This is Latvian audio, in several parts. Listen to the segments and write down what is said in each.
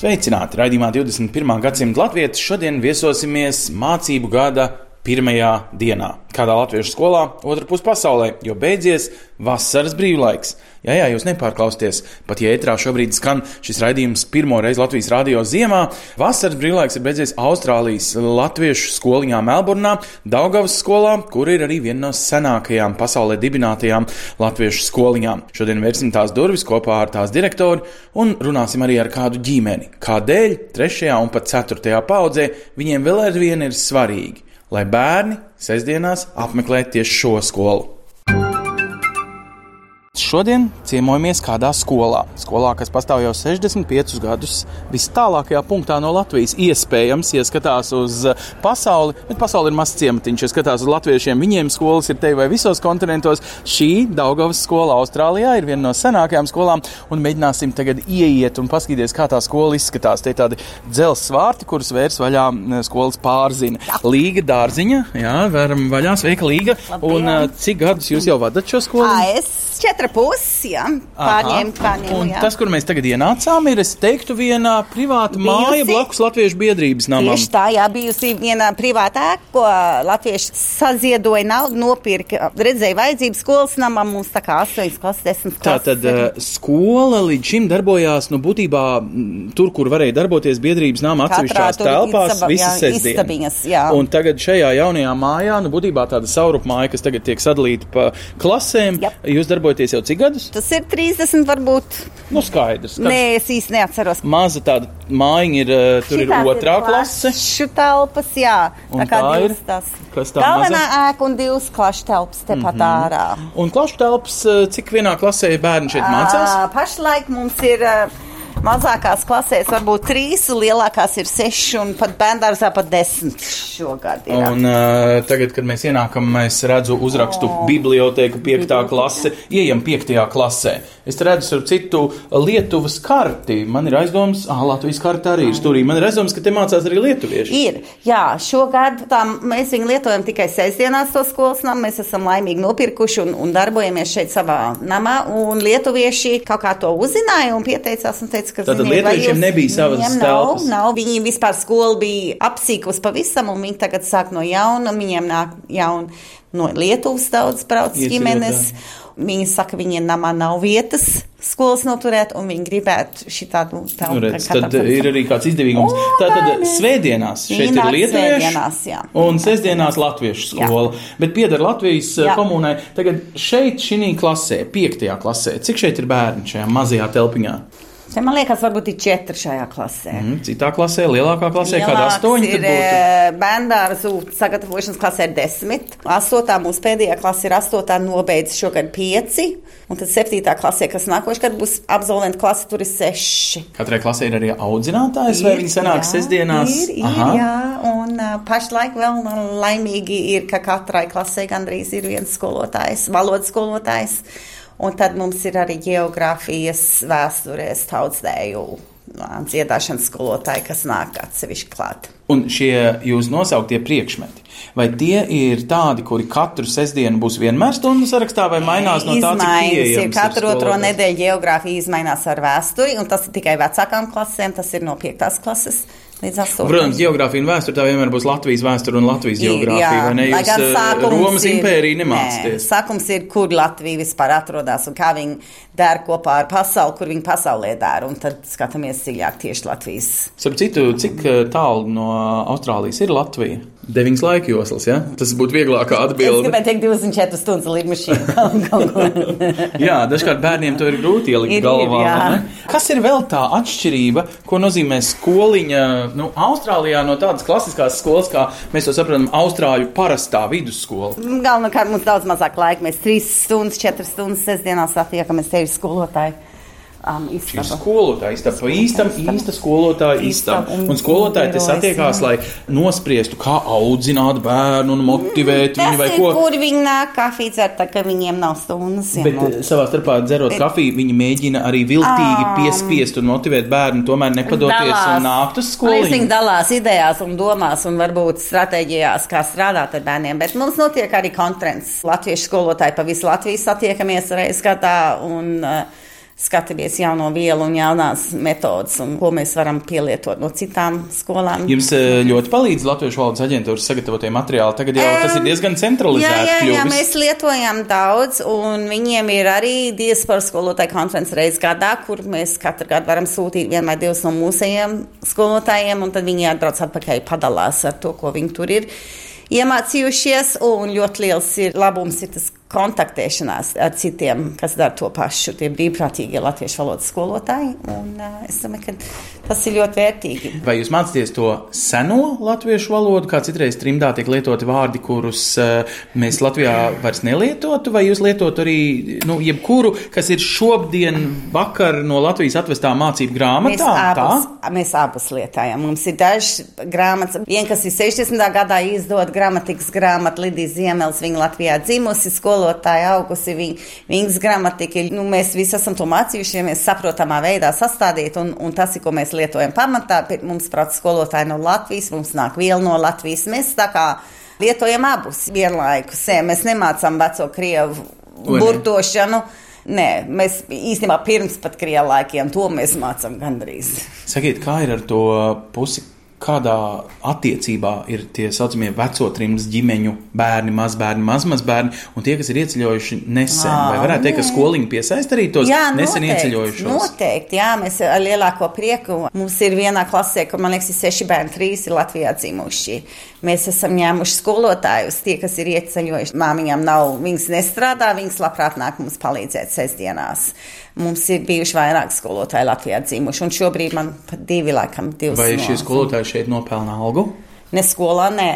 Sveicināti! Raidījumā 21. gadsimta latvieši šodien viesosimies mācību gada pirmajā dienā. Kādā latviešu skolā, otrā pusē pasaulē, jo beidzies vasaras brīvlaiks. Jā, jā, jūs nepārklausieties, pat ja ētrā šobrīd skan šis raidījums pirmo reizi Latvijas radio ziemā, vasaras brīvlaiks ir beidzies Austrālijas latviešu skoliņā Melburnā, Daugavas skolā, kur ir arī viena no senākajām pasaulē dibinātajām latviešu skoliņām. Šodien vērsim tās durvis kopā ar tās direktoru un runāsim arī ar kādu ģimeni. Kādēļ trešajā un pat ceturtajā paudzē viņiem vēl ar vienu ir svarīgi, lai bērni sestdienās apmeklē tieši šo skolu. Šodien ciemojamies kādā skolā. Skolā, kas pastāv jau 65 gadus, vistālākajā punktā no Latvijas. Iespējams, ja skatās uz eh, pasauli, bet pasaule ir mazs ciematiņš. Ja skatās uz latviešiem, viņiem skolas ir te vai visos kontinentos. Šī Daugavas skola Austrālijā ir viena no senākajām skolām, un mēģināsim tagad ieiet un paskatīties, kā tā skola izskatās. Tie ir tādi dzelzs vārti, kurus vērs vaļā eh, skolas pārzina. Līga dārziņa, jā, vēram vaļā, sveika Līga. Labdien. Un eh, cik gadus jūs jau vadat šo skolu? Es 14 ar pusi. Ja? Pārņēma, pārņēma, un jā. tas, kur mēs tagad ienācām, ir, es teiktu, vienā privāta bijusi, māja blakus Latviešu biedrības namam. Tieši tā, jā, bijusi viena privātā, ko latvieši saziedoja naudu, nopirka, redzēja vajadzības skolas namam, mums tā kā 8 klases, 10 klases. Tā tad ir. Eh, skola līdz šim darbojās, nu, būtībā mm, tur, kur varēja darboties biedrības nama atsevišķās telpās, visas sestdienas. Un tagad šajā jaunajā mājā, nu, būtībā tāda saurup māja, kas tagad tiek sadalīta pa klasēm, Jep. jūs darbojaties jau cik gadus? Tas ir 30 varbūt. Nu, skaidrs. ka Nē, es īsti neatceros. Maza tāda mājiņa ir, eh, tur ir Šitās otrā klase. Klašu telpas, jā. Un tā kā tā ir? divas tās. Kas tā Galvenā maza? ēka un divas klašu telpas tepat ārā. Un klašu telpas, eh, cik vienā klasē bērni šeit mācās? Ā, Pašlaik mums ir ā, mazākās klasēs varbūt trīs, lielākās ir seši un pat bērngārzā pat desmit šogad. Ir. Un uh, tagad, kad mēs ienākam, es redzu uzrakstu oh. biblioteka 5. klase, ieejam 5. klasē. Es redzu, starp citu, Lietuvas karti. Man ir aizdoms, ah, Latvijas karta arī ir stūrī. Man ir aizdoms, ka te mācās arī lietuvieši. Ir, jā, šogad tā, mēs viņu lietojam tikai sestdienās to skolas namu. Mēs esam laimīgi nopirkuši un, un darbojamies šeit savā namā. Un lietuvieši kaut kā to uzzināja un pieteicās un teica, ka Tātad ziniet, lietuviešiem nebija savas telpas? Nav, nav, viņi vispār skola bija apsīkus pavisam un viņi tagad sāk no jauna. Viņiem nāk jaun no Lietuvas daudz brauc ģimenes. Viņi saka, viņiem namā nav vietas skolas noturēt, un viņi gribētu šitādu telpu. Nu, redz, tad tādu- ir arī kāds izdevīgums. O, Tātad bērni. svētdienās šeit ir jā. un sestdienās latviešu Jā. skola. Bet pieder Latvijas jā. Jā. komunai. Tagad šeit, šī klasē, piektajā klasē, cik šeit ir bērni šajā mazajā telpiņā? Te, man liekas, varbūt ir četri šajā klasē. Mm, Citā klasē, lielākā klasē, kāda Lielāks astoņi. ir būtu? eh, bērndārzu sagatavošanas klasē ir desmit. Astotā mūsu pēdējā klase ir astotā nobeidz šogad pieci. Un tad septītā klasē, kas nākošais gads būs absolventa klase, tur ir seši. Katrai klasē ir arī audzinātājs, vai Ir, viņi sanāk jā, sestdienās? Ir, ir, jā, un uh, pašlaik vēl uh, laimīgi ir, ka katrai klasē gandrīz ir viens skolotājs, valodas skolotājs. Un tad mums ir arī geogrāfijas vēsturēs tautsdēju dziedāšanas skolotāji, kas nāk atsevišķi klāt. Un šie jūs nosauktie priekšmeti, vai tie ir tādi, kuri katru sestdienu būs vienmēr stundu sarakstā, vai mainās no tā, cik pieejams katru otro nedēļu geogrāfija izmainās ar vēsturi, un tas ir tikai vecākām klasēm, tas ir no piektās klases līdz astotajai. Protams, geogrāfija un vēsture tā vienmēr būs Latvijas vēsture un Latvijas geogrāfija. Vai ne? Jūs eh, sākums Romas ir- impēriju Nē, nemācāties. Sākums ir, kur Latvija vispār atrodas un kā viņi dara kopā ar pasauli, kur viņi pasaulē dara. Un tad skatāmies dziļāk tieši Latvijas. Starp citu, cik eh, tālu no Austrālijas ir Latvija? Deviņas laika joslas, ja? Tas būtu vieglākā Es atbilde. gribēju teikt 24 stundas ko. Jā, dažkārt bērniem to ir grūti ielikt Ir, ir, galvā. ne? Kas ir vēl tā atšķirība, ko nozīmē skoliņa nu, Austrālijā no tādas klasiskās skolas, kā mēs to saprotam, Austrāļu parastā vidusskola? Galvenokārt mums daudz mazāk laika. Mēs 3 stundas, 4 stundas sestdienās attiekamies te ir skolotāji. Um, Šī ir istaba. skolotāja istaba, pa īstam īsta skolotāja Istaba istaba. un- Un skolotāji te satiekās, lai nospriestu, kā audzināt bērnu un motivēt Tas viņu vai ko. kur viņi nāk kafiju dzert, tā ka viņiem nav stundas. Bet jā, eh, savā starpā dzerot kafiju, viņi mēģina arī viltīgi Ām. piespiest un motivēt bērnu, tomēr nepadoties un nākt uz Man liekas, Viņi skolu. dalās idejās un domās un varbūt stratēģijās, kā strādāt ar bērniem. Bet mums notiek arī konferences. Latviešu skolotāji pa visu Latviju satiekamies reizes gadā un uh, skatāmies jauno vielu un jaunās metodas, un ko mēs varam pielietot no citām skolām. Jums eh, ļoti palīdz Latviešu valodas aģentūras sagatavotie materiāli. Tagad jau tas ir diezgan centralizēts. Jā, jā, jā, kļuvis. mēs lietojam daudz, un viņiem ir arī diasporas skolotāju konferences reizes gadā, kur mēs katru gadu varam sūtīt vienu vai divus no mūsējiem skolotājiem, un tad viņi atbrauc atpakaļ padalās ar to, ko viņi tur ir iemācījušies, un ļoti liels ir labums ir tas kontaktēšanās ar citiem, kas dara to pašu, tie brīvprātīgie latviešu valodas skolotāji, un uh, es domāju, ka tas ir ļoti vērtīgi. Vai jūs mācāties to seno latviešu valodu, kā citreiz trimdā tiek lietoti vārdi, kurus uh, mēs Latvijā vairs nelietotu, vai jūs lietotu arī nu, jebkuru, kas ir šodien vakar no Latvijas atvestā mācību Mēs grāmatā? abus, mēs abus lietojam. Mums ir dažas grāmatas, viena, kas ir 60. gadā izdot gramatikas grāmatu Lidijas Ziemels, viņa Latvijā dzimusi, skolotāja augusi, viņa, viņas gramatika. Nu, mēs visi esam to mācījušies, saprotamā veidā sastādīt, un, un tas ir, ko mēs lietojam pamatā. Mums prāt skolotāji no Latvijas, mums nāk viela no Latvijas. Mēs tā kā lietojam abus vienlaikus. Mēs nemācām veco Krievu Vai ne? burtošanu. Nē, mēs īstenībā pirms pat krievu laikiem to mēs mācām gandrīz. Sakiet, kā ir ar to pusi? Kādā attiecībā ir tie saucamie veco trimdas ģimeņu bērni, mazbērni, mazmazbērni un tie, kas ir ieceļojuši nesen? Vai varētu teikt, ka nē. skoliņi piesaista arī tos Jā, nesen ieceļojušos? Noteikti, jā, mēs ar lielāko prieku. Mums ir vienā klasē, kur man liekas, ir seši bērni, trīs ir Latvijā dzimuši. Mēs esam ņēmuši skolotājus, tie, kas ir ieceļojuši. Māmiņām nav, viņas nestrādā, viņas labprāt nāk mums palīdzēt sestdienās. Mums ir bijuši vairāk skolotāji Latvijā dzimuši, un šobrīd man pat divi, laikam, divas. Vai šie skolotāji šeit nopelna algu? Ne skolā, nē.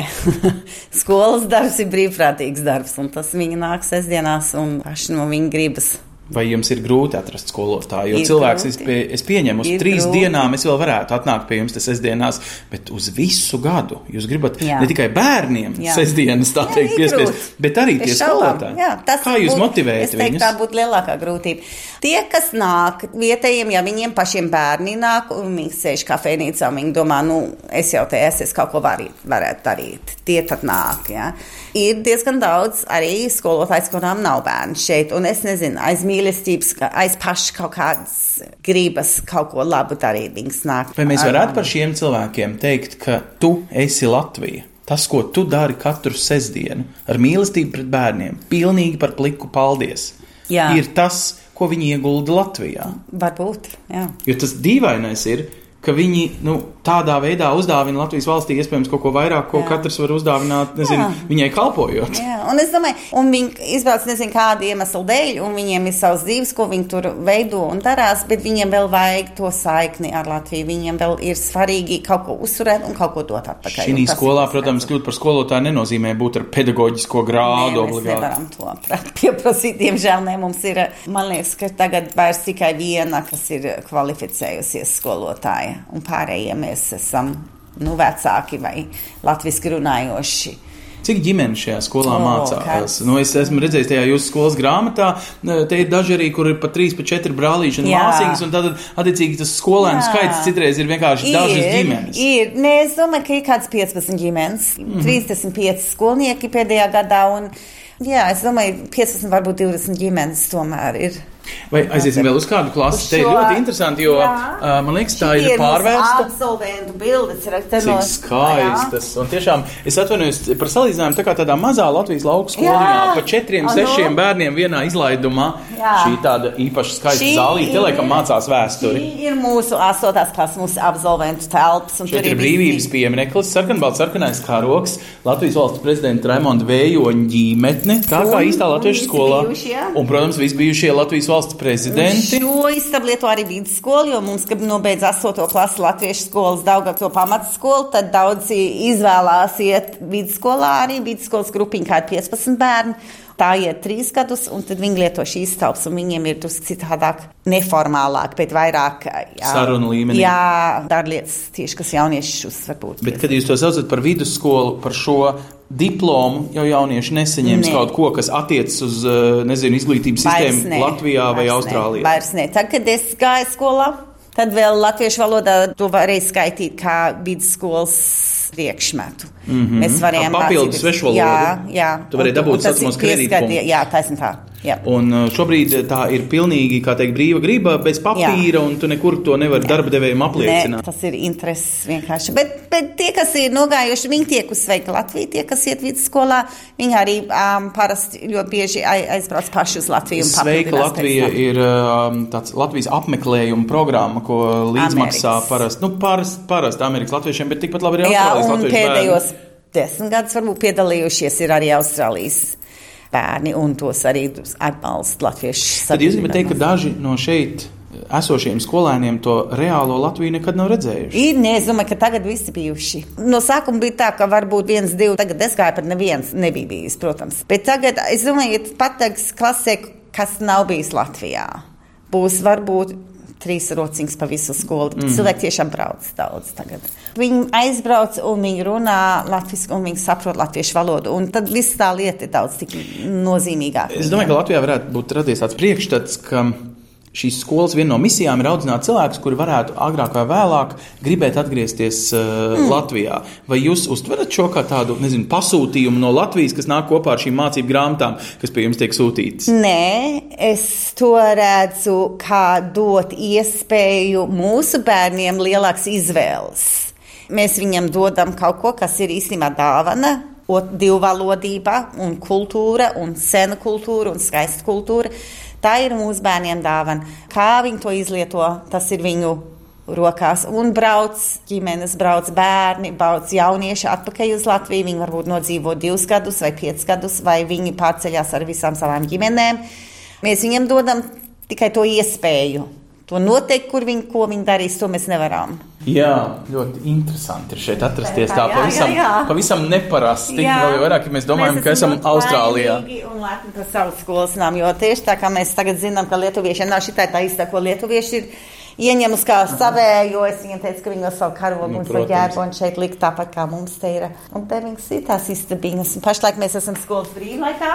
Skolas darbs ir brīvprātīgs darbs, un tas viņi nāk sestdienās, un paši no viņa gribas. Vai jums ir grūti atrast skolotāju? Jo Ir cilvēks, es, grūti. pie, es pieņemu, uz Ir trīs grūti. dienām es vēl varētu atnākt pie jums, tas sestdienās, bet uz visu gadu jūs gribat Jā. ne tikai bērniem Jā. sestdienas, tā Jā, teikt, piespiest, bet arī tie Bez šaubām. skolotāji. Jā, tas Kā jūs būtu- motivējat es teiktu, viņus? Tā būtu lielākā grūtība. Tie, kas nāk vietējiem, ja viņiem pašiem bērni nāk un viņi sēž kafejnīcā, viņi domā, nu, es jau te esmu, es kaut ko varī, varētu darīt. Tie tad nāk. Ja. Ir diezgan daudz arī skolotājs, kurām nav bērni šeit, un es nezinu, aiz mīlestības, aiz paša kaut kādas gribas kaut ko labu darīt, nāk. Vai mēs ar varētu par šiem cilvēkiem teikt, ka tu esi Latvija? Tas, ko tu dari katru sestdienu, ar mīlestību pret bērniem, pilnīgi par pliku paldies, Jā. ir tas, ko viņi iegulda Latvijā. Varbūt, jā. Jo tas dīvainais ir, ka viņi nu, tādā veidā uzdāvina Latvijas valstī iespējams kaut ko vairāk, ko Jā. katrs var uzdāvināt, nezinu, Jā. viņai kalpojot. Jā, un es domāju, un viņi izbrauc nezinu kādu iemeslu dēļ, un viņiem ir savs dzīves, ko viņi tur veido un darās, bet viņiem vēl vajag to saikni ar Latviju. Viņiem vēl ir svarīgi kaut ko uzturēt un kaut ko dot atpakaļ. Šī skolā, protams, kļūt par skolotāju nenozīmē būt ar pedagoģisko grādu Nē, mēs obligāti. nevaram to pra- pieprasīt. Diemžēl ne, mums ir, man liekas, ka tagad vairs tikai viena, kas ir kvalificējusies skolotāja, un pārējie mēs esam nu, vecāki vai latviski runājoši. Cik ģimenes šajā skolā O, mācās? Nu, es esmu redzējis tajā jūsu skolas grāmatā, te ir daži arī, kur ir pat trīs, pat četri brālīši un māsīgas, un tad, attiecīgi, tas skolēnu Jā. skaits citreiz ir vienkārši dažas ģimenes. Ir, nē, es domāju, ka ir kāds 15 ģimenes, mm -hmm. 35 skolnieki pēdējā gadā. Un, jā, es domāju, 15, varbūt 20 ģimenes tomēr ir. Vai aiziesim vēl uz kādu klasi? Uz Te ir šo- ļoti interesanti, jo Jā. uh, man liekas, tā ir pārvērsta. Absolventu bildes ir te no- Cik skaistas. Un tiešām es atvainojos par salīdzinājumu. Tā kā tādā mazā Latvijas lauku skoliņā Jā. pa četriem, Ano. sešiem bērniem vienā izlaidumā. Jā. Šī tāda īpaši skaista zālīte, ir- laikam mācās vēsturi. Šī ir mūsu 8. klases, mūsu absolventu telpas. Šeit tur ir brīvības piemineklis, sarkanbalts, sarkanais karoks, Latvijas valsts prezidenta Raimonda Vējoņa ģīmetne, tā kā īstā latviešu skolā. bijušie. Un, protams, visi bijušie Latvijas valsts prezidenti. Šo istabu lieto arī vidusskolu, jo mums, kad nobeidz 8. klasi latviešu skolas Daugavto pamatskolu, tad daudzi izvēlās iet vidusskolā arī vidusskolas grupiņā kā 15 bērni. Tā iet trīs gadus, un tad viņi lieto šīs telpas, un viņiem ir drusku citādāk, neformālāk, bet vairāk jā, Sarunu līmenī. Jā, dara lietas tieši, kas jauniešus uzsver būt. Bet, kad jūs to saucat par vidusskolu, par šo diplomu, jau jaunieši nesaņems Nē. kaut ko, kas attiecas uz eh, nezinu, izglītības Vairs sistēmu ne, Latvijā vai vairs Austrālijā. Ne, vairs ne. Tad, kad es gāju skolā, tad vēl latviešu valodā to varēja skaitīt kā vidusskolas priekšmetu. Mm -hmm. Mēs varējām papildus mācīties- svešvalodu. Jā, jā. Tu varēji dabūt kredītpunktus. gadi, Jā, taisn tā. Jā. Un uh, šobrīd tā ir pilnīgi, kā teikt, brīva griba, bez papīra, Jā. un tu nekur to nevari darba devējiem apliecināt. tas ir interesants vienkārši. Bet, bet tie, kas ir nogājuši, viņi tiek uz Sveika Latviju, tie, kas iet vidusskolā, viņi arī um, parasti ļoti bieži ai- aizbrauc paši uz Latviju. Sveika Latvija ir um, tāds Latvijas apmeklējuma programma, ko līdzmaksā parasti, nu, parasti, parasti Amerikas latviešiem, bet tikpat labi arī Austrālijas un latviešu pēdējos desmit gadus varbūt piedalījušies ir arī Austrālijas bērni, un tos arī atbalsta latviešu Tad jūs gribat teikt, ka sabiedrība. daži no šeit esošiem skolēniem to reālo Latviju nekad nav redzējuši. Ir, ne, es domāju, ka tagad visi bijuši. No sākuma bija tā, ka varbūt viens, divi, tagad es gāju, pat neviens nebija bijis, protams. Bet tagad, es domāju, pateiks klasē, kas nav bijis Latvijā, būs varbūt trīs rociņas pa visu skolu. Mm. Cilvēki tiešām brauc daudz tagad. Viņi aizbrauc un viņi runā latviešu, un viņi saprot latviešu valodu. Un tad viss tā lieta ir daudz tik nozīmīgāka. Es domāju, ka Latvijā varētu būt radies tāds priekšstats, ka šīs skolas viena no misijām ir audzināt cilvēkus, kuri varētu agrāk vai vēlāk gribēt atgriezties uh, mm. Latvijā. Vai jūs uztverat šo kā tādu nezinu, pasūtījumu no Latvijas, kas nāk kopā ar šīm mācību grāmatām, kas pie jums tiek sūtītas? Nē, es to redzu kā dot iespēju mūsu bērniem lielākas izvēles. Mēs viņam dodam kaut ko, kas ir īstenībā dāvana, divvalodība un kultūra, un sena kultūra un skaista kultūra. Tā ir mūsu bērniem dāvana. Kā viņi to izlieto, tas ir viņu rokās. Un brauc ģimenes, brauc bērni, brauc jaunieši atpakaļ uz Latviju. Viņi varbūt nodzīvo divus gadus vai piecus gadus, vai viņi pārceļās ar visām savām ģimenēm. Mēs viņiem dodam tikai to iespēju. To noteikt, kur viņi, ko viņi darīs, to mēs nevaram. Jā, ļoti interesanti ir šeit atrasties Tā, tā jā, pavisam, jā, jā. pavisam neparasti. Jā. Vēl vairāk, ja mēs domājam, ka esam Austrālijā. Un lepni par savu skolas namu, jo tieši tā kā mēs tagad zinām, ka lietuviešiem nav šī tā īsta, ko lietuvieši ir ieņemus kā savējo. Es viņiem teicu, ka viņi no savu karogu Nu, un savu ģērbu un šeit likt tāpat kā mums te ir. Un te viņas ir tās istabiņas. Pašlaik mēs esam skolas brīvlaikā.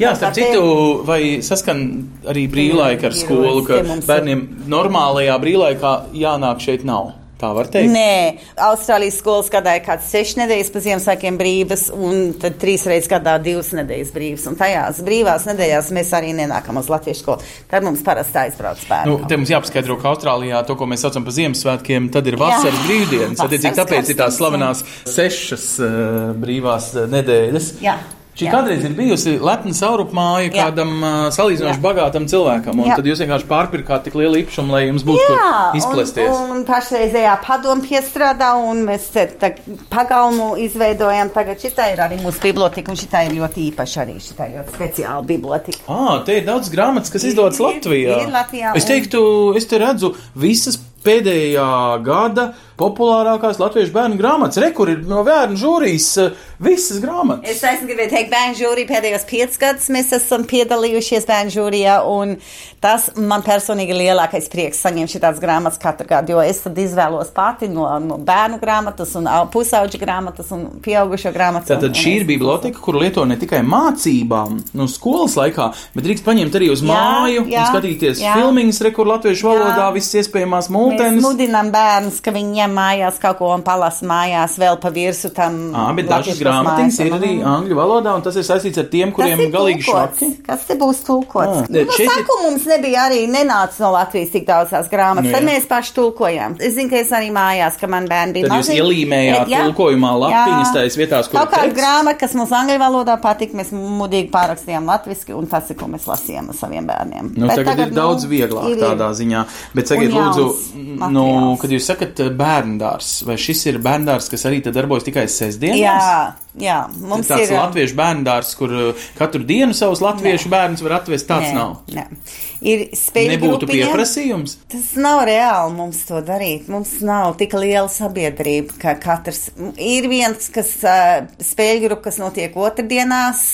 Jā, Un starp citu, vai saskan arī brīvlaika ar skolu, ka bērniem normālajā brīvlaikā jānāk šeit nav? Tā var teikt. Nē, Austrālijas skolas gadā ir kāds sešas nedēļas pēc Ziemassvētkiem brīvas, un tad trīs reizes gadā divas nedēļas brīvas. Un tajās brīvās nedēļās mēs arī nenākam uz Latviešu skolu. Tad mums parasti aizbrauc bērni. Nu, te mums jāpaskaidro, ka Austrālijā to, ko mēs saucam par Ziemassvētkiem, tad ir vasaras Jā. brīvdienas. Attiecīgi, tāpēc ir tās slavenās sešas uh, brīvās uh, nedēļas. Jā. Šī Jā. kādreiz ir bijusi lepna saurupmāja Jā. kādam uh, salīdzinoši Jā. bagātam cilvēkam, un Jā. tad jūs vienkārši pārpirkāt tik lielu īpašumu, lai jums būtu Jā, kur izplesties. Un, un pašreizējā padomu piestrādā, un mēs tā pagalmu izveidojam. Tagad šitā ir arī mūsu biblioteka, un šitā ir ļoti īpaša arī šitā ļoti speciāla biblioteka. Ah, te ir daudz grāmatas, kas Ir, izdodas ir, Latvijā. ir Latvijā, Es un- teiktu, es te redzu visas pēdējā gada populārākās latviešu bērnu grāmatas. Re, kur ir no bērnu žūrijas eh, visas grāmatas. Es esmu gribēju teikt, bērnu žūrija pēdējos piecus gadus mēs esam piedalījušies bērnu žūrijā, un tas man personīgi lielākais prieks saņemt šādas grāmatas katru gadu, jo es tad izvēlos pati no, no bērnu grāmatas, un au- pusauģu grāmatas un pieaugušo grāmatas. Tātad un- šī ir biblioteka, kuru lieto ne tikai mācībām, no skolas laikā, bet drīkst paņemt arī uz Jā, māju jā, un skatīties jā. filmiņas, re, kur latviešu valodā visas iespējamās Mēs mudinām bērnus, ka viņi ņem mājās kaut ko un palasa mājās vēl pa virsu tam. Ā, bet dažas grāmatiņas ir arī angļu valodā, un tas ir saistīts ar tiem, kuriem ir galīgi šoki. Kas te būs tulkots? Nu, šeit sākuma mums nebija arī nenāca no Latvijas tik daudz tās grāmatas. Nu, Nu, tad jā. mēs paši tulkojām. Es zinu, ka es arī mājās, ka man bērni bija Tad jūs mazi. ielīmējāt Jā, tulkojumā lapiņas jā. tajās vietās, kur Kaut kāda grāmata, kas mums angļu valodā patika, mēs mudīgi pārrakstījām latviski, un tas ir, ko mēs lasījām ar saviem bērniem. Nu, tagad, tagad ir nu, daudz vieglāk ir, ir. tādā ziņā. Bet sakiet, lūdzu, nu, materiāls. kad jūs sakat eh, bērndārs. Vai šis ir bērndārs, kas arī darbojas tikai sestdienās? Jā, jā, mums Tāds ir. latviešu bērndārs, kur uh, katru dienu savus latviešu bērnus var atvest, tāds nē, nav. Nē. Ir spēļu Nebūtu grupiņa. pieprasījums. Tas nav reāli mums to darīt. Mums nav tik liela sabiedrība, ka katrs ir viens, kas spēļu grupa, kas notiek otrdienās,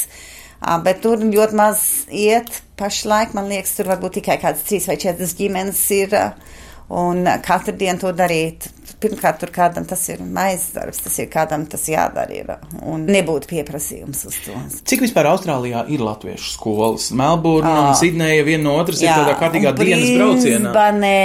bet tur ļoti maz iet. Pašlaik man liekas, tur varbūt tikai kādas trīs vai četras ģimenes ir. Uh, un katru dienu to darīt. Pirmkārt, tur kādam tas ir maizes darbs, tas ir kādam tas jādara. Ir, un nebūtu pieprasījums uz to. Cik vispār Austrālijā ir latviešu skolas? Melburna Ā. un Sidneja viena no otras ir tādā kārtīgā dienas braucienā. Brisbanē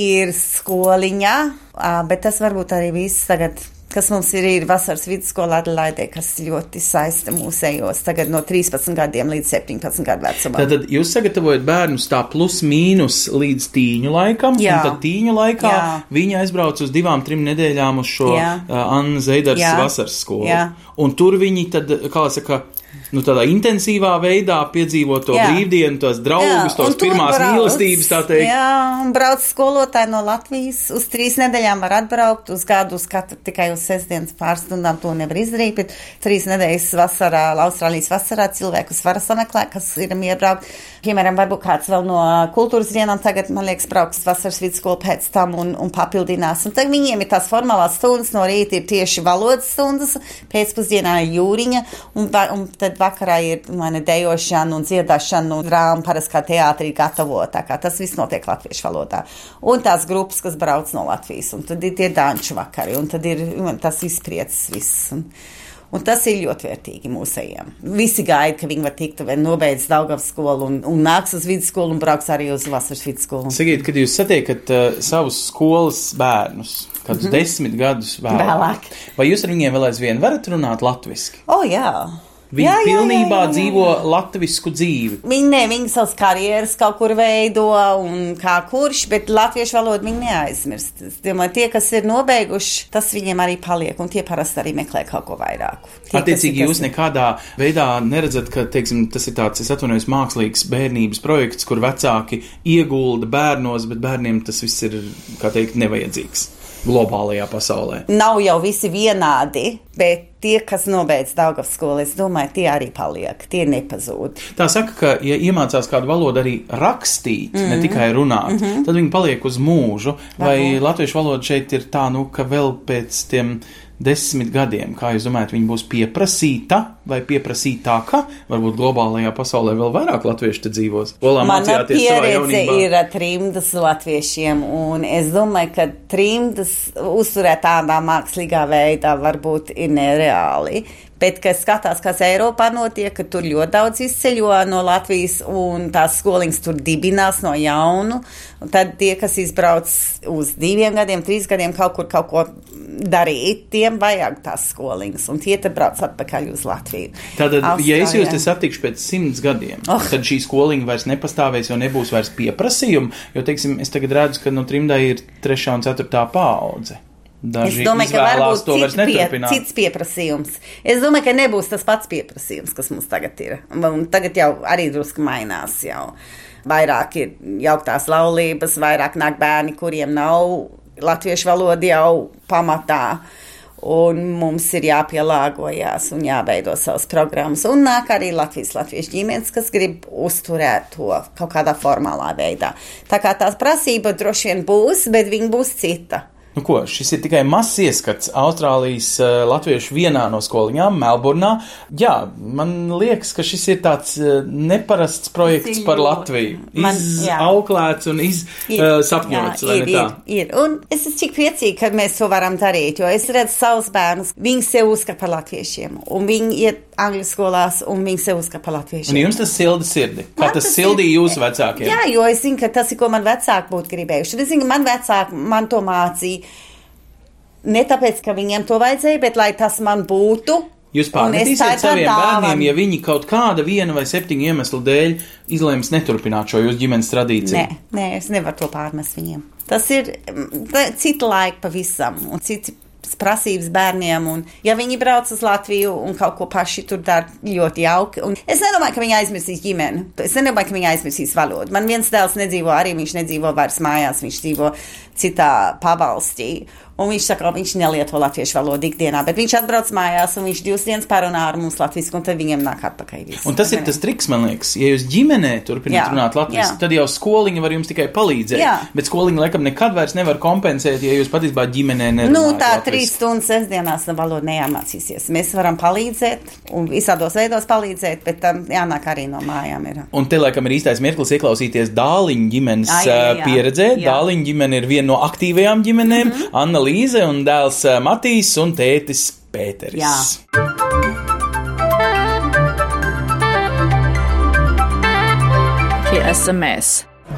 ir skoliņa, ā, bet tas varbūt arī viss tagad. Kas mums ir, ir vasaras vidusskola Adelaide, kas ļoti saista mūsējos tagad no 13 gadiem līdz 17 gadu vecumam. Tātad jūs sagatavojat bērnus tā plus mīnus līdz tīņu laikam, Jā. un tad tīņu laikā Jā. viņi aizbrauc uz divām, trim nedēļām uz šo Jā. uh, Anna Zeidars Jā. vasaras skolu. Jā. Un tur viņi tad, kā saka, nu tādā intensīvā veidā piedzīvo to Jā. brīvdienu, tos draugus, tos un tur pirmās brauc, mīlestības, tā teikt. Jā, un brauc skolotāji no Latvijas. Uz trīs nedēļām var atbraukt, uz gadu, uz katru tikai uz sestdienas pāris stundām to nevar izdarīt. Bet trīs nedēļas vasarā, Austrālijas vasarā cilvēkus var sameklēt, kas ir iebraukt. Piemēram, varbūt kāds vēl no kultūras dienām tagad, man liekas, brauks vasaras vidusskolu pēc tam un, un papildinās. Un tad viņiem ir tās formālās stundas, no rīta ir tieši valodas stundas, pēcpusdienā ir jūriņa, un, un tad vakarā ir mani dejošana un dziedāšana un drāma parasti kā teātrī gatavota. kā Tas viss notiek latviešu valodā. Un tās grupas, kas brauc no Latvijas, un tad ir tie danču vakari, un tad ir un tas izpriecis viss. Un, Un tas ir ļoti vērtīgi mūsējiem. Visi gaida, ka viņi var tikt, vai nobeidz Daugavas skolu un, un nāks uz vidusskolu un brauks arī uz vasaras vidusskolu. Sakiet, kad jūs satiekat uh, savus skolas bērnus, kādus Mhm. desmit gadus vēlāk, Vēlāk. vai jūs ar viņiem vēl aizvien varat runāt latviešu? O, oh, jā. Viņi Jā, jā, pilnībā jā, jā, jā. dzīvo latvisku dzīvi. Viņi ne, viņi savas karjeras kaut kur veido, un kā kurš, bet latviešu valodu viņi neaizmirst. Es domāju, tie, kas ir nobeiguši, tas viņiem arī paliek, un tie parasti arī meklē kaut ko vairāk. Tie, Attiecīgi, jūs nekādā veidā neredzat, ka teiksim, tas ir tāds, es atvainojos, mākslīgs bērnības projekts, kur vecāki iegulda bērnos, bet bērniem tas viss ir, kā teikt, nevajadzīgs globālajā pasaulē. Nav jau visi vienādi, bet tie, kas nobeidz Daugavas skolu, es domāju, tie arī paliek, tie nepazūd. Tā saka, ka, ja iemācās kādu valodu arī rakstīt, mm -hmm. Mhm. ne tikai runāt, mm -hmm. tad viņi paliek uz mūžu. Vai latviešu valoda šeit ir tā, nu, ka vēl pēc tiem desmit gadiem, kā jūs domājat, viņi būs pieprasīta vai pieprasītāka? Varbūt globālajā pasaulē vēl vairāk latviešu dzīvos. Olā Mana pieredze ir ar trimdas latviešiem, un es domāju, ka trimdas uzturēt tādā mākslīgā veidā varbūt ir nereāli. Bet, kad skatās, kas Eiropā notiek, ka tur ļoti daudz izceļo no Latvijas, un tās skoliņas tur dibinās no jaunu, un tad tie, kas izbrauc uz diviem gadiem, trīs gadiem kaut kur kaut ko darīt, tiem vajag tās skoliņas, un tie tad brauc atpakaļ uz Latviju. Tātad, ja es jūs Austrālijā. te satikšu pēc simts gadiem, Oh. tad šī skoliņa vairs nepastāvēs, jo nebūs vairs pieprasījuma. Jo, teiksim, es tagad redzu, ka no trimdai ir trešā un ceturtā paudze. Es Daži domāju, ka varbūt cits, pie, cits pieprasījums. Es domāju, ka nebūs tas pats pieprasījums, kas mums tagad ir. Un tagad jau arī drusku mainās. Jau. Vairāk ir jauktās laulības, vairāk nāk bērni, kuriem nav latviešu valoda jau pamatā. Un mums ir jāpielāgojas un jāveido savas programmas. Un nāk arī Latvijas latviešu ģimenes, kas grib uzturēt to kaut kādā formālā veidā. Tā kā tās prasība droši vien būs, bet viņa būs cita. Nu, ko, šis ir tikai mazs ieskats Austrālijas uh, latviešu vienā no skoliņām, Melburnā. Jā, man liekas, ka šis ir tāds uh, neparasts projekts ir par Latviju. Jā. Izauklēts un izsapņots, jā, vai ir, ne tā? ir, ir. Un es esmu tik priecīga, ka mēs to varam darīt, jo es redzu savus bērnus, viņi sev uzskata par latviešiem, un viņi iet angļu skolās, un viņi sev uzskata par latviešiem. Un jums tas silda sirdi. Kā Man tas tas sildīja ir- jūsu vecākiem? Jā, jo es zinu, ka tas ir, ko man vecāki būtu gribējuši. Es zinu, ka man vecāki man to mācīja. Ne tāpēc, ka viņiem to vajadzēja, bet lai tas man būtu. Jūs pārmetīsiet saviem tā dāvana. bērniem, ja viņi kaut kāda viena vai septiņu iemeslu dēļ izlēms neturpināt šo jūsu ģimenes tradīciju. Nē, nē, es nevaru to pārmest viņiem. Tas ir mm, cita laika pavisam un cits prasības bērniem. Un, ja viņi brauc uz Latviju un kaut ko paši tur dara ļoti jauki, un es nedomāju, ka viņi aizmirsīs ģimeni. Es nedomāju, ka viņi aizmirsīs valodu. Man viens dēls nedzīvo, arī viņš nedzīvo vairs mājās, viņš dzīvo citā pavalstī. Un viņš saka, ka viņš nelieto latviešu valodu ikdienā, bet viņš atbrauc mājās un viņš divas dienas parunā ar mums latviešu, un tad viņiem nāk atpakaļ. Viss. Un tas ir tas triks, man liekas, ja jūs ģimenē turpināt Jā, runāt latviešu, tad jau skoliņa var jums tikai palīdzēt. Jā. Bet skoliņa laikam nekad vairs nevar kompensēt, ja jūs patiesībā ģimenē nerunājat. Nu, tā latviski. trīs stundas sestdienās valoda nejāmācīsies. Mēs varam palīdzēt un visādos veidos palīdzēt, bet tam jānāk arī no mājām. Ir. Un te laikam ir īstais mirklis ieklausīties Dāliņa ģimenes Jā, jā, jā. pieredzē. Jā. Dāliņa ģimene ir viena no aktīvajām ģimenēm mm -hmm. - Anna Līze un dēls ā, Matīs un tētis Pēteris. Jā. Tie esam mēs.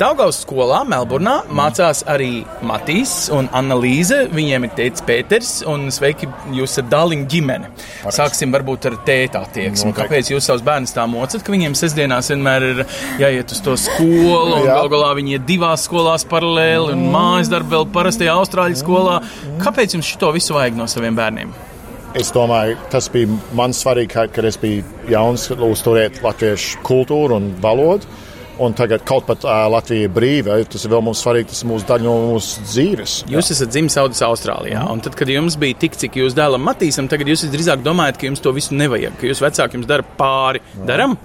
Daugaus skolā Melburnā mācās arī Matīs un Anna Līze. Viņiem ir tēvs Pēters un sveiki, jūs esat Dāliņa ģimene. Sāksim varbūt ar tēta attieksmi. Kāpēc jūs savus bērnus tā mocat, ka viņiem sestdienās vienmēr ir jāiet uz to skolu un Jā. gal galā viņi ir divās skolās paralēli un mājas darbu vēl parastajā Austrāļu skolā? Kāpēc jums šito visu vajag no saviem bērniem? Es domāju, tas bija man svarīgi, kad es biju jauns, uzturēt latviešu kultūru un valodu. Un tagad kaut pat uh, Latvija ir brīva, tas ir vēl mums svarīgi, tas ir mūsu daļa no mūsu dzīves. Jūs esat dzimis Saudijas Austrālijā, un tad, kad jums bija tik, cik jūs dēlam Matīsam, tagad jūs drīzāk domājat, ka jums to visu nevajag, ka jūs vecāki jums dara pāri. Daram?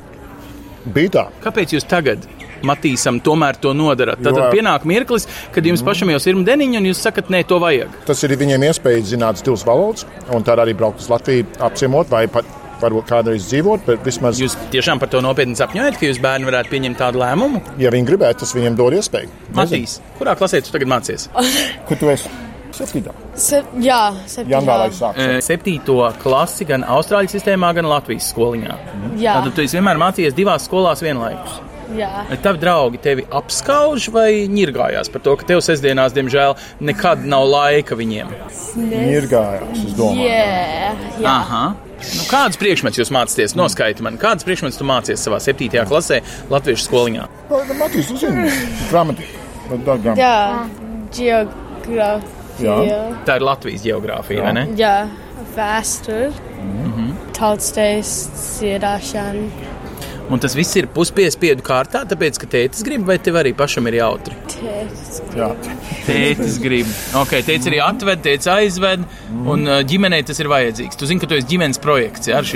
Bija tā. Kāpēc jūs tagad Matīsam tomēr to nodarat? Tad, Jo- tad pienāk mirklis, kad jums pašam jau ir deniņa, un jūs sakat, nē, to vajag. Tas ir viņiem iespēja zināt divas valodas, un tad arī braukt uz Latviju, apciemot vai pat varbūt kādreiz dzīvot, bet vismaz, Jūs tiešām par to nopietni sapņojat, ka jūs bērni varētu pieņemt tādu lēmumu? ja viņi gribētu, tas viņiem dod iespēju. Matīs, kurā klasē tu tagad mācies? Kur tu esi? Septītā. Se, jā. E, Septīto klasi gan Austrāļu sistēmā, gan Latvijas skoliņā. Jā, Tad tu vienmēr mācījies divās skolās vienlaikus. jā. Tavi draugi tevi apskauž vai ņirgājās par to, ka tev sestdienās, diemžēl, nekad nav laika viņiem? Mirgājās, es domāju. Jā, jā. Aha. Nu, kādas priekšmetus jūs mācāties? Noskaidro man, kādas priekšmetus tu mācījies savā septītajā klasē Latvijas skoliņā? Matīs, tu zini, gramatika. Jā. jā. geogrāfija. Tā ir Latvijas geogrāfija, vai ne? Jā, vēsture, mm -hmm. tautstais dziedāšana. Un tas viss ir puspiespiedu kārtā, tāpēc, ka tētis grib, vai tev arī pašam ir jautri? Jā. Tētis grib. Ok, tētis arī atved, tētis aizved, un uh, ģimenei tas ir vajadzīgs. Tu zini, ka tu esi ģimenes projekts, jā, ar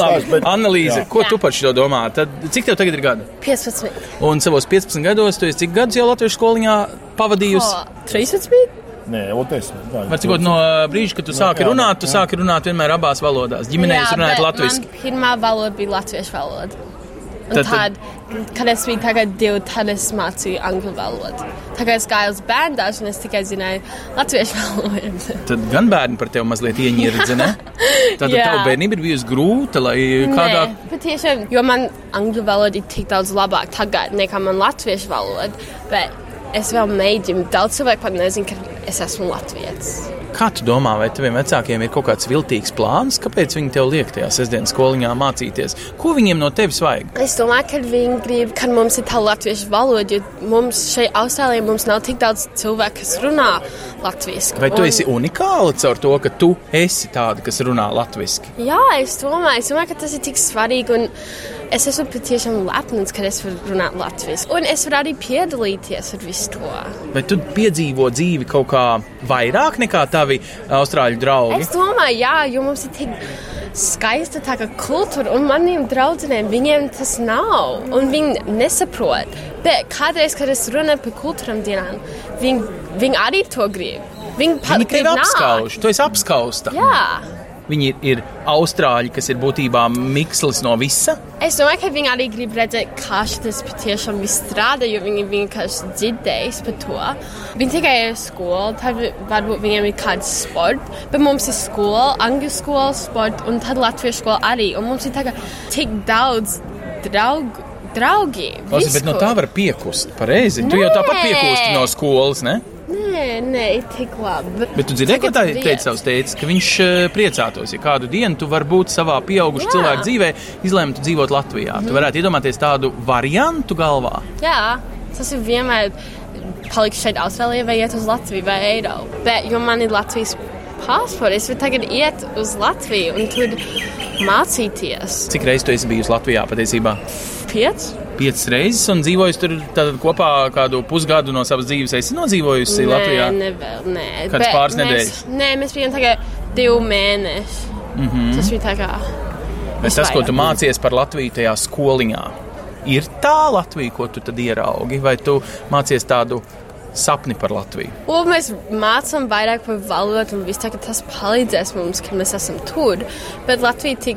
stāstu, bet, Analīze, Jā. ko tu par šo domā? Tad, cik tev tagad ir gadi? 15. Un savos 15 gados, tu esi cik gadus jau Latvijas skoliņā pavadījusi? 13. Nē, otrs. Var cikot no brīža, kad tu sāki jā, runāt, tu sāki runāt vienmēr abās valodās. Ģimenē jūs runājat latviešu. Pirmā valoda bija latviešu valoda. Un Tad- tad, kad es biju tagad divi, tad es mācīju angļu valodu. Tagad es gāju uz bērndāžu un es tikai zināju latviešu valodu. Tad gan bērni par tevi mazliet ieņirdzi, ne? Tad Jā. tev bērnība ir bijusi grūta, lai kādā. Nē, patiešām, jo man angļu valoda ir tik daudz labāk tagad nekā man latviešu valoda. Bet es vēl mēģinu. Daudz cilvēku pat nezina, ka es esmu latviečs. Kā tu domā, vai taviem vecākiem ir kaut kāds viltīgs plāns, kāpēc viņi tev liek tajā sestdienas skoliņā mācīties? Ko viņiem no tevis vajag? Es domāju, ka viņi grib, ka mums ir tā latviešu valoda, jo mums šeit Austrālijā mums nav tik daudz cilvēku, kas runā latviešu. Vai tu esi unikāla caur to, ka tu esi tāda, kas runā latviešu? Jā, es domāju, es domāju, ka tas ir tik svarīgi. un Es esmu patiešām lepns, ka es varu runāt latviešu. Un es varu arī piedalīties ar visu to. Vai tu piedzīvo dzīvi kaut kā vairāk nekā tavi austrāļu draugi? Es domāju, jā, jo mums ir tik skaista tā kā kultūra, un maniem draugiem viņiem tas nav, un viņi nesaprot. Bet kādreiz, kad es runāju par kultūram dienām, viņi, viņi arī to grib. Viņi, Viņi tevi apskauž, tu esi apskausta. Jā. Viņi ir, ir austrāļi, kas ir būtībā mikslis no visa. Es domāju, ka viņi arī grib redzēt, kā šis patiešām strādā, jo viņi vienkārši dzirdēs par to. Viņi tikai ir skolu, tad varbūt viņiem ir kāds sports, bet mums ir skola, angļu skola, sports un tad latviešu skola arī. Un mums ir tagad tik daudz draugu. Draugi, Klausies, bet no tā var piekust. Pareizi. Tu jau tāpat Nē. piekusti no skolas, ne? Nē, nē, tik labi. Bet tu dzirdēji, ko tā teica savs teicis, ka viņš eh, priecātos, ja kādu dienu tu vari būt savā pieaugušā cilvēka dzīvē, izlēmt dzīvot Latvijā. Tu varētu iedomāties tādu variantu galvā. Jā, tas ir vienmēr palikt šeit, Austrālijā, vai iet uz Latviju vai Eiropu. Bet, jo man ir Latvijas pasports, es varu tagad iet uz Latviju un tur mācīties. Cik reizes tu esi bijusi Latvijā patiesībā? Pieci? Piecas reizes un dzīvojis tur kopā kādu pusgadu no savas dzīves. Esi nodzīvojusi Latvijā? Nē, nevēl, nē. Kāds pāris mēs- nedēļas? Nē, mēs bijām tikai divi mēneši. Mm -hmm. Tas bija tā kā. Bet tas, ko tu mācies par Latviju tajā skoliņā, ir tā Latvija, ko tu tad ieraugi, vai tu mācies tādu sapni par Latviju? Un mēs mācām vairāk par valodu, un viss ka tas palīdzēs mums, ka mēs esam tur. Bet Latvija tik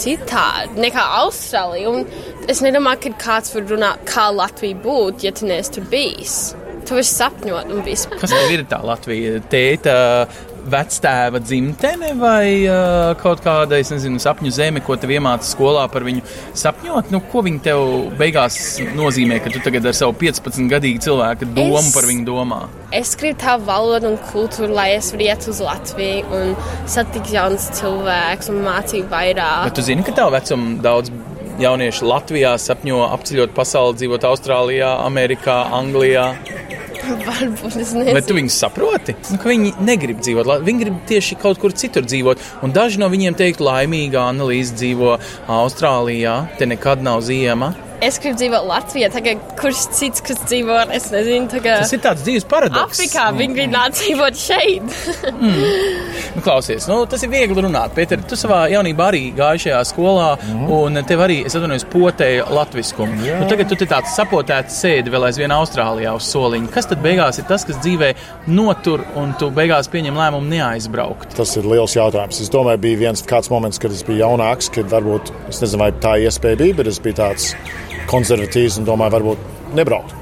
citādi nekā Austrālija. Un es nedomāju, ka kāds var runāt, kā Latvija būtu, ja tu neesi tur bijis. Tu vari sapņot un viss. Kas ir tā Latvija? Tēta, vectēva dzimtene vai uh, kaut kāda, nezinu, sapņu zeme, ko tev iemāca skolā par viņu sapņot? Nu, ko viņi tev beigās nozīmē, ka tu tagad ar savu 15 gadīgu cilvēku domu Es- par viņu domā? Es gribu tā valodu un kultūru, lai es varētu uz Latviju un satikt jaunus cilvēkus un mācīt vairāk. Bet tu zini, ka tev vecuma daudz jauniešu Latvijā sapņo apceļot pasauli, dzīvot Austrālijā, Amerikā, Anglijā. Varbūt es Bet tu nezinu. viņus saproti? Nu, viņi negrib dzīvot, viņi grib tieši kaut kur citur dzīvot. Un daži no viņiem teikt, laimīga analīze dzīvo Austrālijā, te nekad nav ziema. Es gribu dzīvot Latvijā, tagad kurš cits, kas dzīvo, es nezinu, tagad Tas ir tāds dzīves paradoks. Afrikā. Viņi grib nākt dzīvot šeit. Nu, klausies, nu, tas ir viegli runāt. Pēter, tu savā jaunībā arī gāji šajā skolā, mm. un tev arī, es atvainojos, potēja latviskumu. Nu, tagad tu te tāds sapotēts sēdi vēl aizvien Austrālijā uz soliņa. Kas tad beigās ir tas, kas dzīvē notur, un tu beigās pieņem lēmumu neaizbraukt? Tas ir liels jautājums. Es domāju, bija viens kāds moments, kad es biju jaunāks, kad varbūt es nezinu, vai tā iespēja bija, bet es biju tāds konservatīvs un domāju, varbūt nebraukt.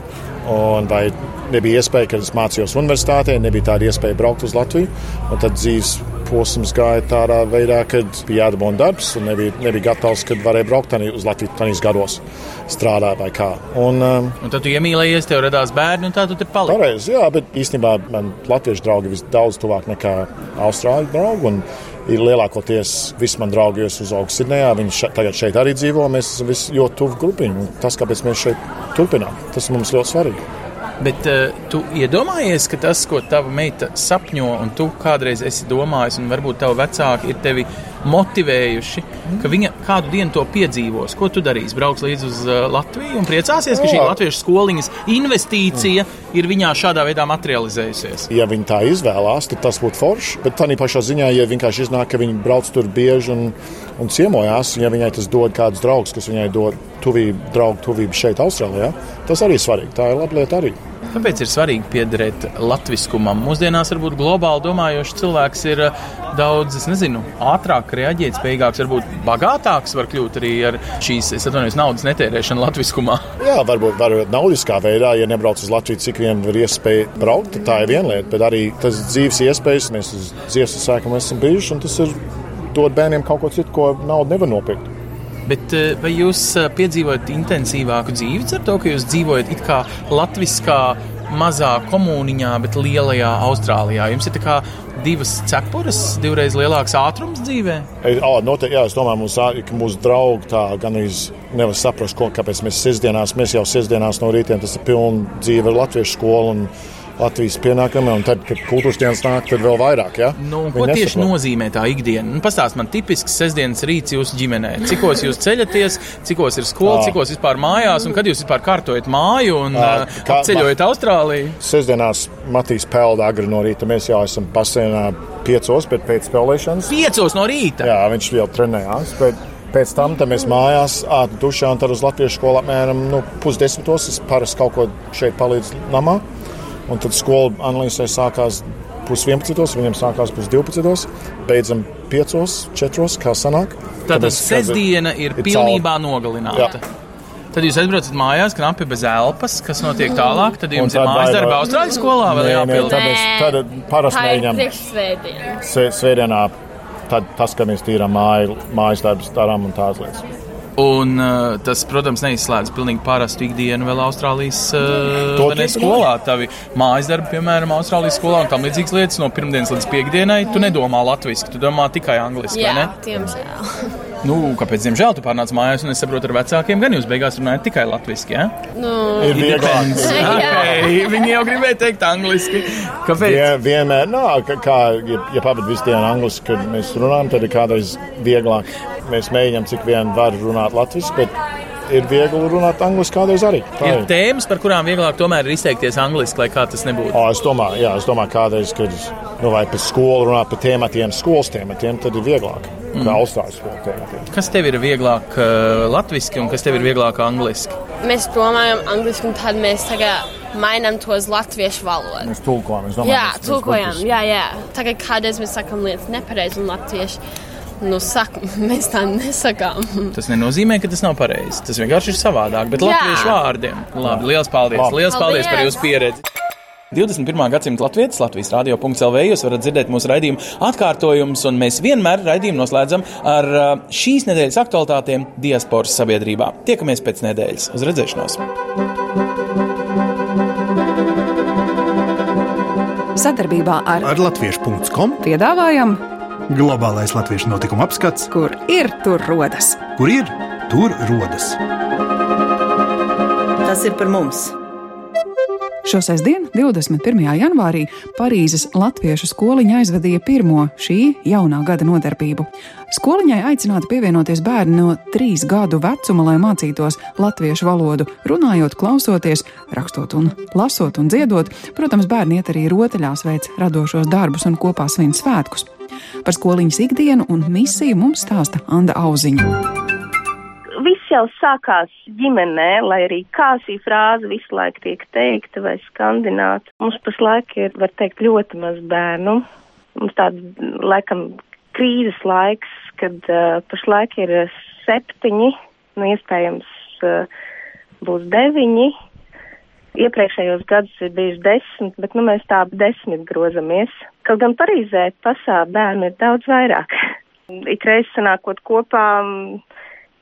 Un vai nebija iespēja, kad es mācījos universitātē, nebija tāda iespēja braukt uz Latviju. Un tad dzīves posms gāja tādā veidā, kad bija jādabūna darbs un nebija, nebija gatavs, kad varēja braukt tani- uz Latviju tādīs gados strādāt vai kā. Un, um, Un tad tu iemīlējies, tev radās bērni, un tā tu te paliki. Pareizi, jā, bet īstenībā man latviešu draugi ir daudz tuvāk nekā austrāļu draugi. Ir lielākoties visi mani draugi, jo es uzaugu Sidnejā. Viņi še, tagad šeit arī dzīvo. Mēs esam ļoti tuvu grupiņi. un Tas, kāpēc mēs šeit turpinām, tas mums ļoti svarīgi. Bet uh, tu iedomājies, ka tas, ko tava meita sapņo, un tu kādreiz esi domājis, un varbūt tavi vecāki ir tevi motivējuši, ka viņa kādu dienu to piedzīvos. Ko tu darīsi? Brauks līdzi uz uh, Latviju un priecāsies, ka šī latviešu skoliņas investīcija ir viņā šādā veidā materializējusies. Ja viņi tā izvēlās, tad tas būtu forši. Bet tā pašā ziņā, ja vienkārši iznāk, ka viņi brauc tur bieži un, un ciemojās, ja viņai tas dod kādus draugus, kas viņai dod tuvību, draugu tuvību šeit, Austrālijā, tas arī ir svarīgi. Tā ir laba lieta arī. Kāpēc ir svarīgi piederēt latviskumam? Mūsdienās varbūt globāli domājošs cilvēks ir uh, daudz, es nezinu, ātrāk reaģēt, spējīgāks, varbūt bagātāks var kļūt arī ar šīs, es atvainojos, naudas netērēšanu latviskumā. Jā, varbūt, varbūt naudiskā veidā, ja nebrauc uz Latviju, cik vien var iespēja braukt, tā ir viena lieta. Bet arī tas dzīves iespējas, mēs uz dzīves sākuma esam bijuši, un tas ir dot bērniem kaut ko citu, ko naudu nevar nopirkt. Bet eh, vai jūs eh, piedzīvojat intensīvāku dzīvi ar to, ka jūs dzīvojat it kā latviskā mazā komuniņā, bet lielajā Austrālijā? Jums ir tā kā divas cepures, divreiz lielāks ātrums dzīvē? Ā, Noteikti, jā, es domāju, mūsu, ka mūsu draugi tā gan nevar saprast, ko, kāpēc mēs sestdienās, mēs jau sestdienās no rītiem, tas ir pilna dzīve ar latviešu skolu un Latvijas pienākumiem, un tad, kad kultūras dienas nāk, tad vēl vairāk. Ja? Nu, ko Viņi tieši nesaprot. nozīmē tā ikdiena? Nu, Pastāstiet man, tipisks sestdienas rīts jūsu ģimenē. Cikos jūs ceļaties, cikos ir skola, Ā. cikos vispār mājās, un kad jūs vispār kārtojat māju un Ā, uh, kā- ceļojat Austrālijā? Sestdienās Matīs pelda agri no rīta. Mēs jau esam basēnā piecos, bet pēc spēlēšanas. Piecos no rīta! Jā, viņš jau trenējās. Bet pēc tam mēs mājās ātri dušā un tad uz Latviešu skolu apmēram nu, pusdesmitos. Es parasti kaut ko šeit palīdzu namā. Un tad skola analīzē sākās pusdieviņos, viņiem sākās pusdivpadsmitos, beidzam piecos, četros, kā sanāk. Tātad sestdiena ir ir pilnībā cauri. nogalināta. Jā. Tad jūs atbraucat mājās, knapi bez elpas, kas notiek tālāk. Tad jums ir mājas darba Austrālijas skolā vēl jāpild. tad es tad parasti mēģinām sve- svētdienā. Tad tas, ka mēs tīrām māju, mājas darbus, darām un tādas lietas. Un uh, tas, protams, neizslēdz pilnīgi parastu ikdienu vēl Austrālijas uh, ne, skolā. Tavi mājas darbi, piemēram, Austrālijas skolā un tam līdzīgas lietas no pirmdienas līdz piekdienai. Tu nedomā latviešu, tu domā tikai angliski. vai Jā, ne? tiemžēl. Nu, kāpēc, diemžēl, tu pārnāc mājās un es saprotu ar vecākiem, gan jūs beigās runājat tikai latviešu. Ja? Nu, Ir vieglāk. Okay, viņi jau gribēja teikt angliski. Kāpēc? Vien, vienmēr, no, kā, kā ja, ja pavadām visu dienu angliski, kad mēs runājam, tad ir kādreiz vieglāk. Mēs mēģinām, cik vien var runāt latviešu, bet ir viegli runāt angliski kādreiz arī. Tā Ir tēmas, par kurām vieglāk tomēr ir izteikties angliski, lai kā tas nebūtu. O, es domāju, jā, es domāju, kādreiz, kad nu, vai par skolu runāt par tēmatiem, skolas tēmatiem, tad ir vieglāk. Mm. Kā uzstājas skolu tēmatiem. Kas tev ir vieglāk uh, latviešu un kas tev ir vieglāk angliski? Mēs domājam angliski, un tad mēs tagad mainām to uz latviešu valodu. Mēs tulkojam, es domāju, Jā, tulkojam, jā, jā. Tagad kādreiz mēs sakām lietas nepareizi un latvieši. Nu, saka, mēs tā nesakām. Tas nenozīmē, ka tas nav pareizi. Tas vienkārši ir savādāk, bet latviešu vārdiem. Labi, liels paldies! Labi. Liels paldies par Paldies. jūsu pieredzi! 21. gadsimta latvijas, Latvijas radio.cl. Jūs varat dzirdēt mūsu raidījumu atkārtojumus, un mēs vienmēr raidījumu noslēdzam ar uh, šīs nedēļas aktualitātēm diasporas sabiedrībā. Tiekamies pēc nedēļas. Uz redzēšanos! Sadarbībā ar Ar latviešu.com piedāvājam, globālais latviešu notikuma apskats, kur ir tur rodas. kur ir tur rodas. Tas ir par mums! Šo sestdienu, 21. janvārī, Parīzes Latviešu skoliņa aizvadīja pirmo šī jaunā gada nodarbību. Skoliņai aicināti pievienoties bērni no trīs gadu vecuma, lai mācītos latviešu valodu, runājot, klausoties, rakstot un lasot un dziedot. Protams, bērni iet arī rotaļās, veic radošos darbus un kopā svin svētkus. Par skoliņas ikdienu un misiju mums stāsta Anna Auziņa. viss jau sākās ģimenē, lai arī kā šī frāze visu laiku tiek teikta vai skandināta. Mums pašlaik ir, var teikt, ļoti maz bērnu. Mums tāds, laikam, krīzes laiks, kad uh, pašlaik ir uh, septiņi, nu, iespējams, uh, būs deviņi. Iepriekšējos gadus ir bijuši desmit, bet nu, mēs tā desmit grozamies. Kaut gan Parīzē pašā bērnu ir daudz vairāk. Ikreiz sanākot kopā,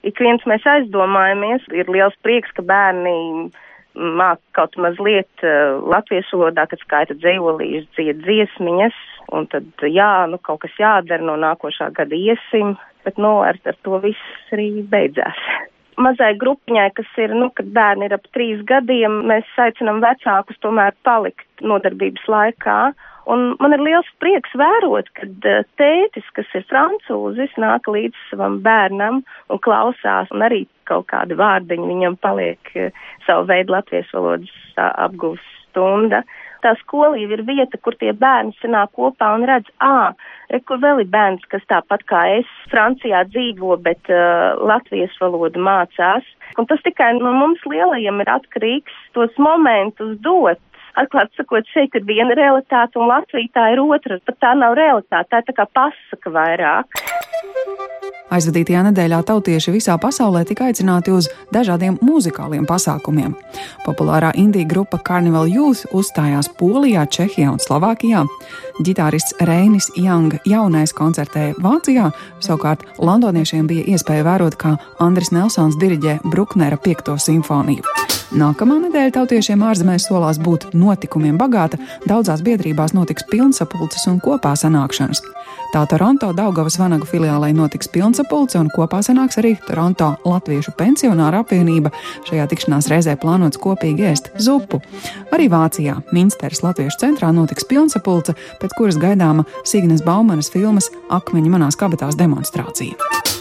ik viens mēs aizdomājamies. Ir liels prieks, ka bērni māk kaut mazliet uh, latviešu valodā, kad skaita dzējolīšas, dzied dziesmiņas, un tad, jā, nu, kaut kas jādara, no nākošā gada iesim, bet, nu, ar, ar to viss arī beidzās. Mazai grupiņai, kas ir, nu, kad bērni ir ap trīs gadiem, mēs aicinām vecākus tomēr palikt nodarbības laikā. Un man ir liels prieks vērot, kad eh, tētis, kas ir francūzis, nāk līdz savam bērnam un klausās, un arī kaut kādi vārdiņi viņam paliek eh, savu veidu latviešu valodas ā, apgūves stunda. Tā skolība ir vieta, kur tie bērni sanāk kopā un redz, ā, re, kur vēl ir bērns, kas tāpat kā es Francijā dzīvo, bet uh, latviešu valodu mācās. Un tas tikai no mums lielajiem ir atkarīgs tos momentus dot. Atklāt sakot, šeit ir viena realitāte un Latvija tā ir otra, pat tā nav realitāte, tā ir tā kā pasaka vairāk. Aizvadītajā nedēļā tautieši visā pasaulē tika aicināti uz dažādiem muzikāliem pasākumiem. Populārā indiju grupa Carnival Youth uzstājās Polijā, Čehijā un Slovākijā. Gitārists Reinis Young jaunais koncertēja Vācijā, savukārt londoniešiem bija iespēja vērot, kā Andris Nelsons diriģē Bruknera 5. simfoniju. Nākamā nedēļa tautiešiem ārzemēs solās būt notikumiem bagāta, daudzās biedrībās notiks pilnsapulces un kopā sanākšanas. Tā Toronto Daugavas vanagu filiālē notiks pilnsapulce un kopā sanāks arī Toronto Latviešu pensionāra apvienība. Šajā tikšanās reizē plānots kopīgi ēst zupu. Arī Vācijā Minsteras Latviešu centrā notiks pilnsapulce, pēc kuras gaidāma Signes Baumanas filmas Akmeņa manās kabatās demonstrācija.